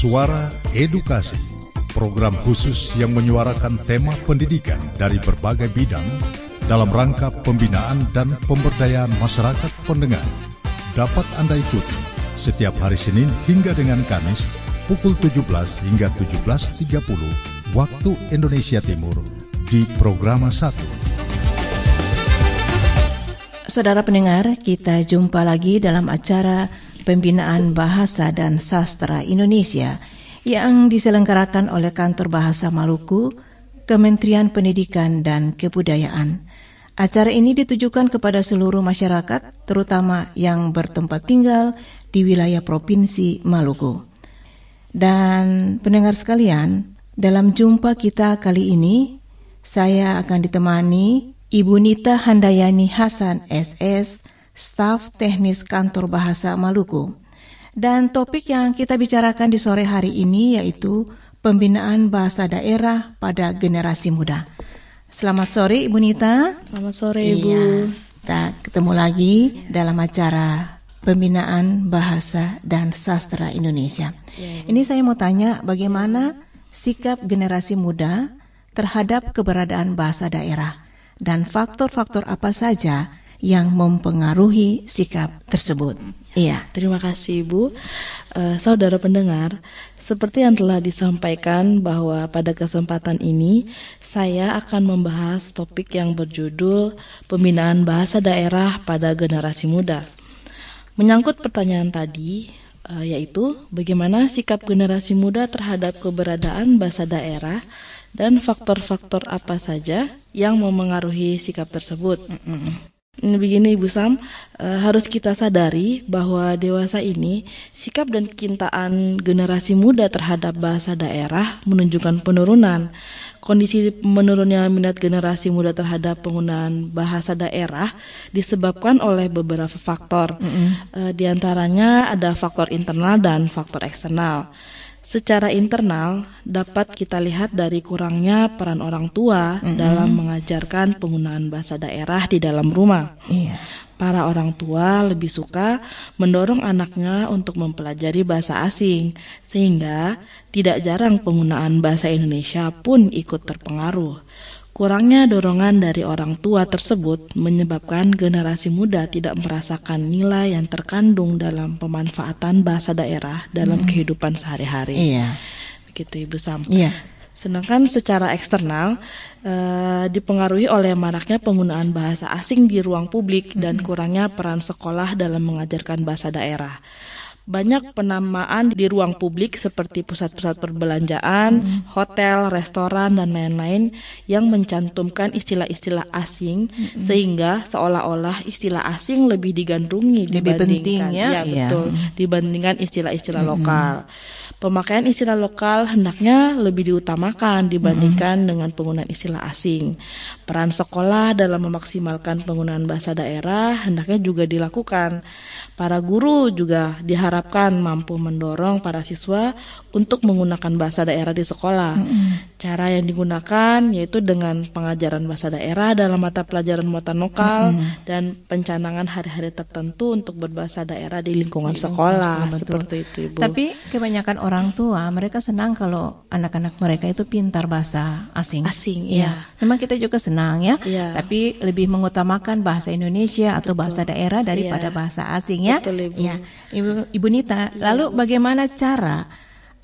Suara Edukasi, program khusus yang menyuarakan tema pendidikan dari berbagai bidang dalam rangka pembinaan dan pemberdayaan masyarakat pendengar. Dapat Anda ikuti setiap hari Senin hingga dengan Kamis pukul 17 hingga 17.30 waktu Indonesia Timur di Programa 1. Saudara pendengar, kita jumpa lagi dalam acara Pembinaan Bahasa dan Sastra Indonesia yang diselenggarakan oleh Kantor Bahasa Maluku, Kementerian Pendidikan dan Kebudayaan. Acara ini ditujukan kepada seluruh masyarakat, terutama yang bertempat tinggal di wilayah Provinsi Maluku. Dan pendengar sekalian, dalam jumpa kita kali ini, saya akan ditemani Ibu Nita Handayani Hasan SS, staf teknis kantor bahasa Maluku. Dan topik yang kita bicarakan di sore hari ini yaitu pembinaan bahasa daerah pada generasi muda. Selamat sore Ibu Nita. Selamat sore Ibu. Iya, kita ketemu lagi dalam acara pembinaan bahasa dan sastra Indonesia. Ya, Ini saya mau tanya bagaimana sikap generasi muda terhadap keberadaan bahasa daerah dan faktor-faktor apa saja yang mempengaruhi sikap tersebut. Iya, terima kasih Ibu. Uh, saudara pendengar, seperti yang telah disampaikan bahwa pada kesempatan ini saya akan membahas topik yang berjudul pembinaan bahasa daerah pada generasi muda. Menyangkut pertanyaan tadi, uh, yaitu bagaimana sikap generasi muda terhadap keberadaan bahasa daerah dan faktor-faktor apa saja yang memengaruhi sikap tersebut. Mm -mm. Begini Ibu Sam, e, harus kita sadari bahwa dewasa ini sikap dan kecintaan generasi muda terhadap bahasa daerah menunjukkan penurunan. Kondisi menurunnya minat generasi muda terhadap penggunaan bahasa daerah disebabkan oleh beberapa faktor. Mm -hmm. di antaranya ada faktor internal dan faktor eksternal. Secara internal dapat kita lihat dari kurangnya peran orang tua mm -hmm. dalam mengajarkan penggunaan bahasa daerah di dalam rumah. Iya. Para orang tua lebih suka mendorong anaknya untuk mempelajari bahasa asing, sehingga tidak jarang penggunaan bahasa Indonesia pun ikut terpengaruh. Kurangnya dorongan dari orang tua tersebut menyebabkan generasi muda tidak merasakan nilai yang terkandung dalam pemanfaatan bahasa daerah dalam hmm. kehidupan sehari-hari. Iya. Begitu Ibu Sam. Iya. Sedangkan secara eksternal eh, dipengaruhi oleh maraknya penggunaan bahasa asing di ruang publik dan hmm. kurangnya peran sekolah dalam mengajarkan bahasa daerah banyak penamaan di ruang publik seperti pusat-pusat perbelanjaan, hmm. hotel, restoran dan lain-lain yang mencantumkan istilah-istilah asing hmm. sehingga seolah-olah istilah asing lebih digandrungi lebih dibandingkan penting ya, ya betul ya. dibandingkan istilah-istilah hmm. lokal. Pemakaian istilah lokal hendaknya lebih diutamakan dibandingkan hmm. dengan penggunaan istilah asing. Peran sekolah dalam memaksimalkan penggunaan bahasa daerah hendaknya juga dilakukan. Para guru juga diharapkan mampu mendorong para siswa untuk menggunakan bahasa daerah di sekolah. Mm-hmm. Cara yang digunakan yaitu dengan pengajaran bahasa daerah dalam mata pelajaran muatan lokal mm-hmm. dan pencanangan hari-hari tertentu untuk berbahasa daerah di lingkungan di sekolah sekolah seperti itu, Ibu. Tapi kebanyakan orang tua mereka senang kalau anak-anak mereka itu pintar bahasa asing. Asing, ya. ya. Memang kita juga senang ya, ya. tapi lebih mengutamakan bahasa Indonesia atau Betul. bahasa daerah daripada ya. bahasa asing ya ya. Betul, Ibu. Ya, Ibu Ibu Nita. Ya, lalu bagaimana cara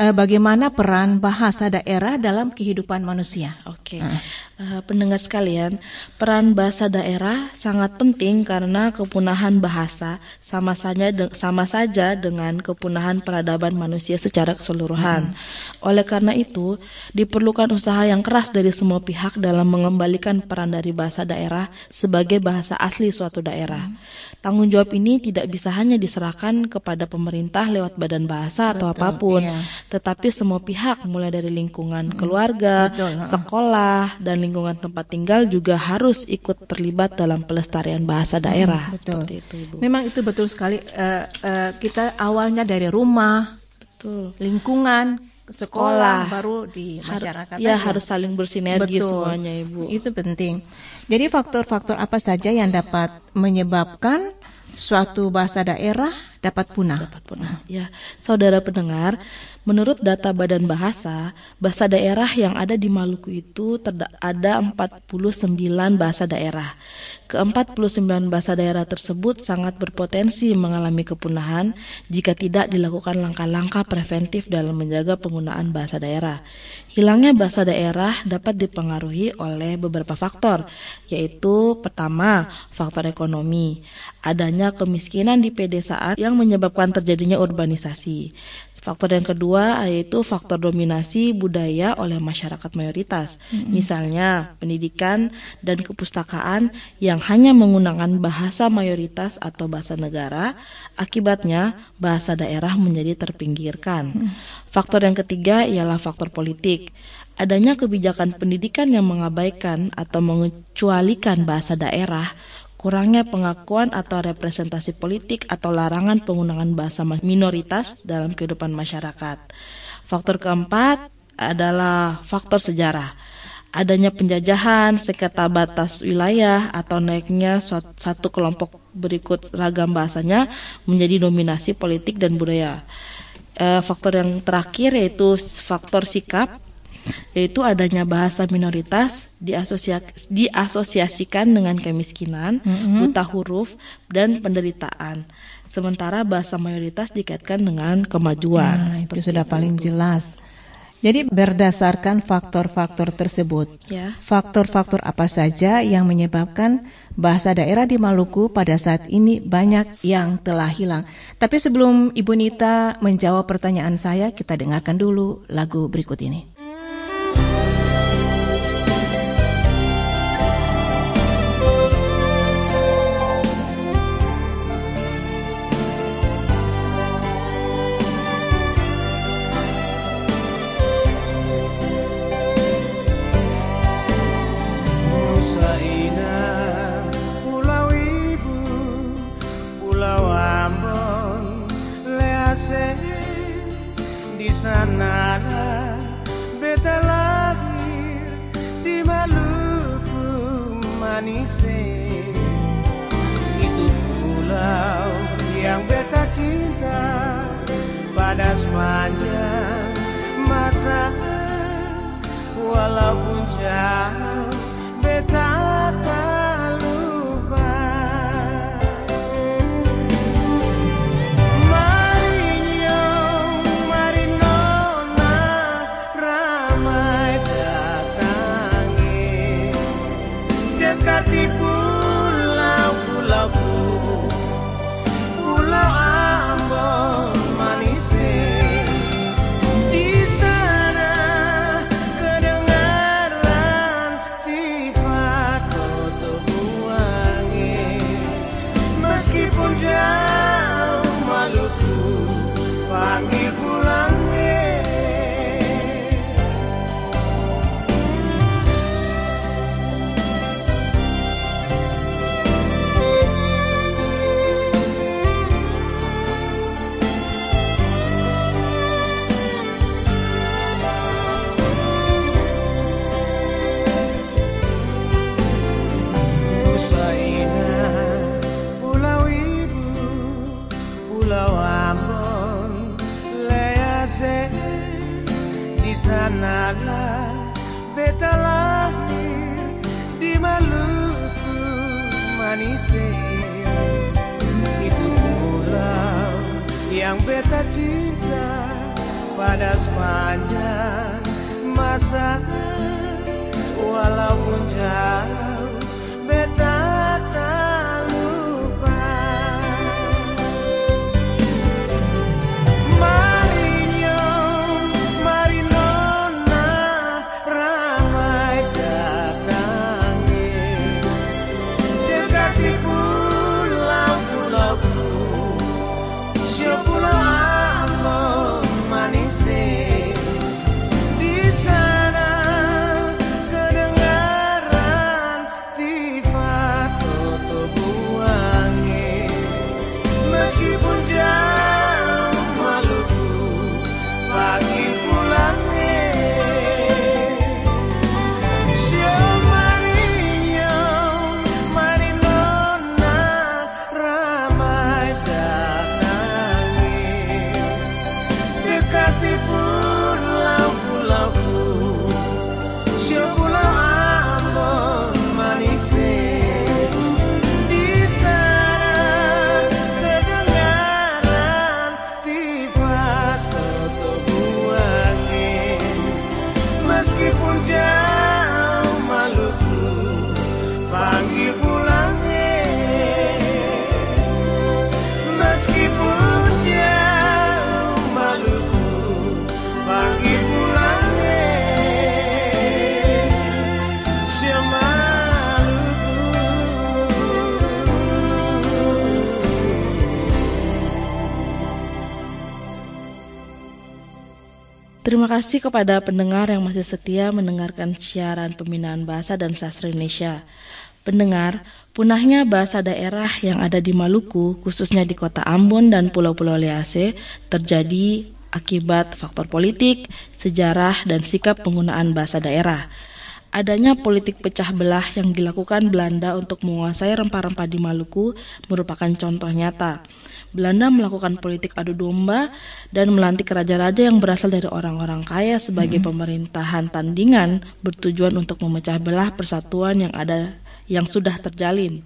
uh, bagaimana peran bahasa daerah dalam kehidupan manusia. Oke, okay. uh. uh, pendengar sekalian, peran bahasa daerah sangat penting karena kepunahan bahasa sama saja sama saja dengan kepunahan peradaban manusia secara keseluruhan. Hmm. Oleh karena itu, diperlukan usaha yang keras dari semua pihak dalam mengembalikan peran dari bahasa daerah sebagai bahasa asli suatu daerah. Hmm. Tanggung jawab ini tidak bisa hanya diserahkan kepada pemerintah lewat badan bahasa Betul, atau apa pun. Iya tetapi semua pihak mulai dari lingkungan keluarga, Betul, sekolah dan lingkungan tempat tinggal juga harus ikut terlibat dalam pelestarian bahasa daerah. Hmm, betul. Seperti itu, Ibu. Memang itu betul sekali. Uh, uh, kita awalnya dari rumah, betul. lingkungan, sekolah, sekolah baru di masyarakat. Ya harus saling bersinergi Betul. semuanya ibu. Itu penting. Jadi faktor-faktor apa saja yang dapat menyebabkan suatu bahasa daerah dapat punah. Dapat punah. Ya, saudara pendengar, menurut data Badan Bahasa, bahasa daerah yang ada di Maluku itu ada 49 bahasa daerah. Ke-49 bahasa daerah tersebut sangat berpotensi mengalami kepunahan jika tidak dilakukan langkah-langkah preventif dalam menjaga penggunaan bahasa daerah. Hilangnya bahasa daerah dapat dipengaruhi oleh beberapa faktor, yaitu pertama, faktor ekonomi, adanya kemiskinan di pedesaan yang menyebabkan terjadinya urbanisasi. Faktor yang kedua yaitu faktor dominasi budaya oleh masyarakat mayoritas. Misalnya pendidikan dan kepustakaan yang hanya menggunakan bahasa mayoritas atau bahasa negara, akibatnya bahasa daerah menjadi terpinggirkan. Mm-hmm. Faktor yang ketiga ialah faktor politik. Adanya kebijakan pendidikan yang mengabaikan atau mengecualikan bahasa daerah kurangnya pengakuan atau representasi politik atau larangan penggunaan bahasa minoritas dalam kehidupan masyarakat. Faktor keempat adalah faktor sejarah. Adanya penjajahan, sengketa batas wilayah, atau naiknya satu kelompok berikut ragam bahasanya menjadi dominasi politik dan budaya. E, faktor yang terakhir yaitu faktor sikap yaitu adanya bahasa minoritas diasosiasi, diasosiasikan dengan kemiskinan, mm-hmm. buta huruf, dan penderitaan. Sementara bahasa mayoritas dikaitkan dengan kemajuan. Nah, itu sudah itu. paling jelas. Jadi berdasarkan faktor-faktor tersebut, ya. faktor-faktor apa saja yang menyebabkan bahasa daerah di Maluku pada saat ini banyak yang telah hilang. Tapi sebelum Ibu Nita menjawab pertanyaan saya, kita dengarkan dulu lagu berikut ini. Itu pulau yang beta cinta pada sepanjang masa. Walaupun jauh happy sanalah beta lahir di Maluku Manise itu pulau yang beta cinta pada sepanjang masa. Walaupun jauh Terima kasih kepada pendengar yang masih setia mendengarkan siaran pembinaan bahasa dan sastra Indonesia. Pendengar, punahnya bahasa daerah yang ada di Maluku, khususnya di kota Ambon dan Pulau-Pulau Lease, terjadi akibat faktor politik, sejarah, dan sikap penggunaan bahasa daerah. Adanya politik pecah belah yang dilakukan Belanda untuk menguasai rempah-rempah di Maluku merupakan contoh nyata. Belanda melakukan politik adu domba dan melantik raja-raja yang berasal dari orang-orang kaya sebagai hmm. pemerintahan tandingan bertujuan untuk memecah belah persatuan yang ada yang sudah terjalin.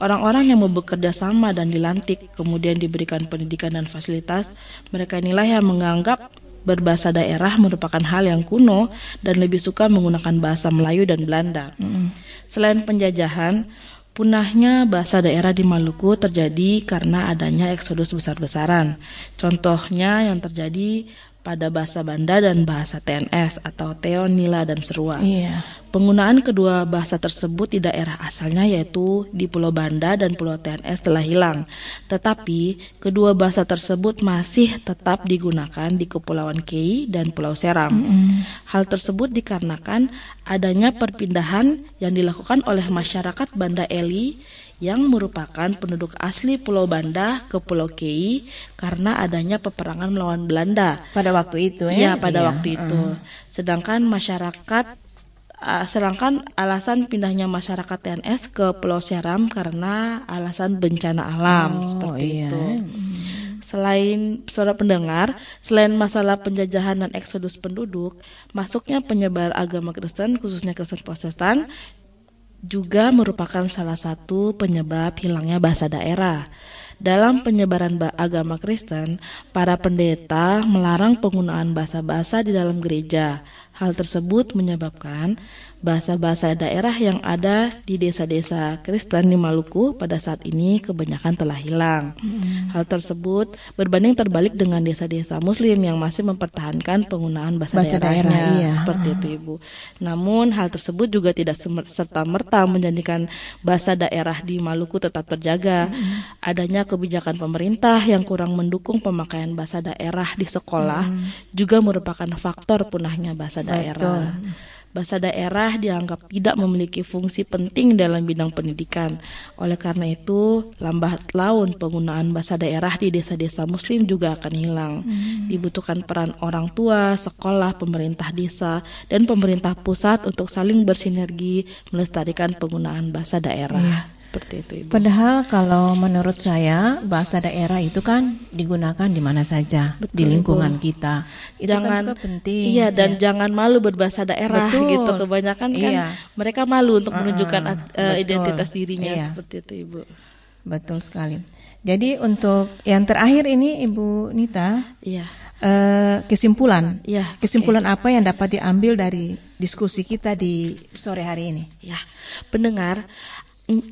Orang-orang yang mau bekerja sama dan dilantik kemudian diberikan pendidikan dan fasilitas, mereka inilah yang menganggap berbahasa daerah merupakan hal yang kuno dan lebih suka menggunakan bahasa Melayu dan Belanda. Mm. Selain penjajahan, Punahnya bahasa daerah di Maluku terjadi karena adanya eksodus besar-besaran. Contohnya yang terjadi pada bahasa Banda dan bahasa TNS atau Teo, Nila, dan Serua. Iya. Penggunaan kedua bahasa tersebut di daerah asalnya yaitu di Pulau Banda dan Pulau TNS telah hilang. Tetapi kedua bahasa tersebut masih tetap digunakan di Kepulauan Kei dan Pulau Seram. Mm -hmm. Hal tersebut dikarenakan adanya perpindahan yang dilakukan oleh masyarakat Banda Eli yang merupakan penduduk asli Pulau Banda ke Pulau Kei karena adanya peperangan melawan Belanda. Pada waktu itu ya? Iya, pada iya. waktu itu. Uh. Sedangkan masyarakat uh, sedangkan alasan pindahnya masyarakat TNS ke Pulau Seram karena alasan bencana alam oh, seperti iya. itu. Selain suara pendengar, selain masalah penjajahan dan eksodus penduduk, masuknya penyebar agama Kristen khususnya Kristen Protestan juga merupakan salah satu penyebab hilangnya bahasa daerah. Dalam penyebaran agama Kristen, para pendeta melarang penggunaan bahasa-bahasa di dalam gereja. Hal tersebut menyebabkan bahasa-bahasa daerah yang ada di desa-desa Kristen di Maluku pada saat ini kebanyakan telah hilang. Hmm. Hal tersebut berbanding terbalik dengan desa-desa Muslim yang masih mempertahankan penggunaan bahasa, bahasa daerahnya daerah, iya. seperti itu Ibu. Namun hal tersebut juga tidak serta merta menjadikan bahasa daerah di Maluku tetap terjaga. Hmm. Adanya kebijakan pemerintah yang kurang mendukung pemakaian bahasa daerah di sekolah hmm. juga merupakan faktor punahnya bahasa daerah. Bahasa daerah dianggap tidak memiliki fungsi penting dalam bidang pendidikan. Oleh karena itu, lambat laun penggunaan bahasa daerah di desa-desa muslim juga akan hilang. Hmm. Dibutuhkan peran orang tua, sekolah, pemerintah desa, dan pemerintah pusat untuk saling bersinergi melestarikan penggunaan bahasa daerah. Yeah. Seperti itu, Ibu. Padahal kalau menurut saya bahasa daerah itu kan digunakan di mana saja Betul, di lingkungan Ibu. kita. Itu kan jangan kan penting. Iya, dan ya. jangan malu berbahasa daerah. Betul gitu kebanyakan kan iya. mereka malu untuk menunjukkan uh, identitas dirinya iya. seperti itu ibu betul sekali jadi untuk yang terakhir ini ibu Nita iya uh, kesimpulan iya kesimpulan okay. apa yang dapat diambil dari diskusi kita di sore hari ini ya pendengar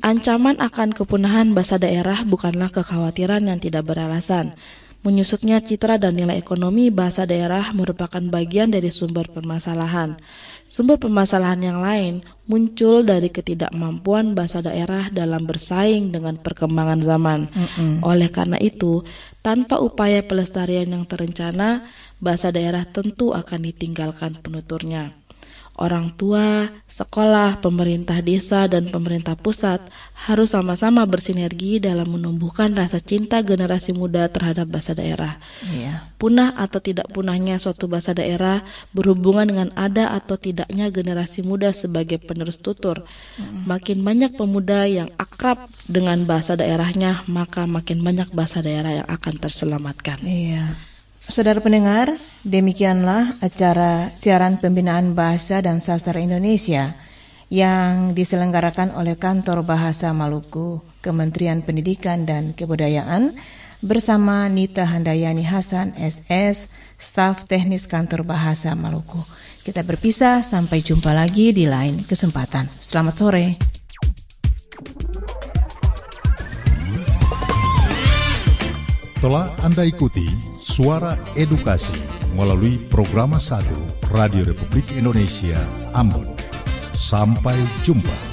Ancaman akan kepunahan bahasa daerah bukanlah kekhawatiran yang tidak beralasan, Menyusutnya citra dan nilai ekonomi bahasa daerah merupakan bagian dari sumber permasalahan. Sumber permasalahan yang lain muncul dari ketidakmampuan bahasa daerah dalam bersaing dengan perkembangan zaman. Mm -mm. Oleh karena itu, tanpa upaya pelestarian yang terencana, bahasa daerah tentu akan ditinggalkan penuturnya orang tua, sekolah, pemerintah desa, dan pemerintah pusat harus sama-sama bersinergi dalam menumbuhkan rasa cinta generasi muda terhadap bahasa daerah. Iya. Punah atau tidak punahnya suatu bahasa daerah berhubungan dengan ada atau tidaknya generasi muda sebagai penerus tutur. Mm. Makin banyak pemuda yang akrab dengan bahasa daerahnya, maka makin banyak bahasa daerah yang akan terselamatkan. Iya. Saudara pendengar, demikianlah acara siaran pembinaan bahasa dan sastra Indonesia yang diselenggarakan oleh Kantor Bahasa Maluku, Kementerian Pendidikan dan Kebudayaan bersama Nita Handayani Hasan SS, staf teknis Kantor Bahasa Maluku. Kita berpisah, sampai jumpa lagi di lain kesempatan. Selamat sore. Telah Anda ikuti Suara Edukasi melalui program 1 Radio Republik Indonesia Ambon. Sampai jumpa.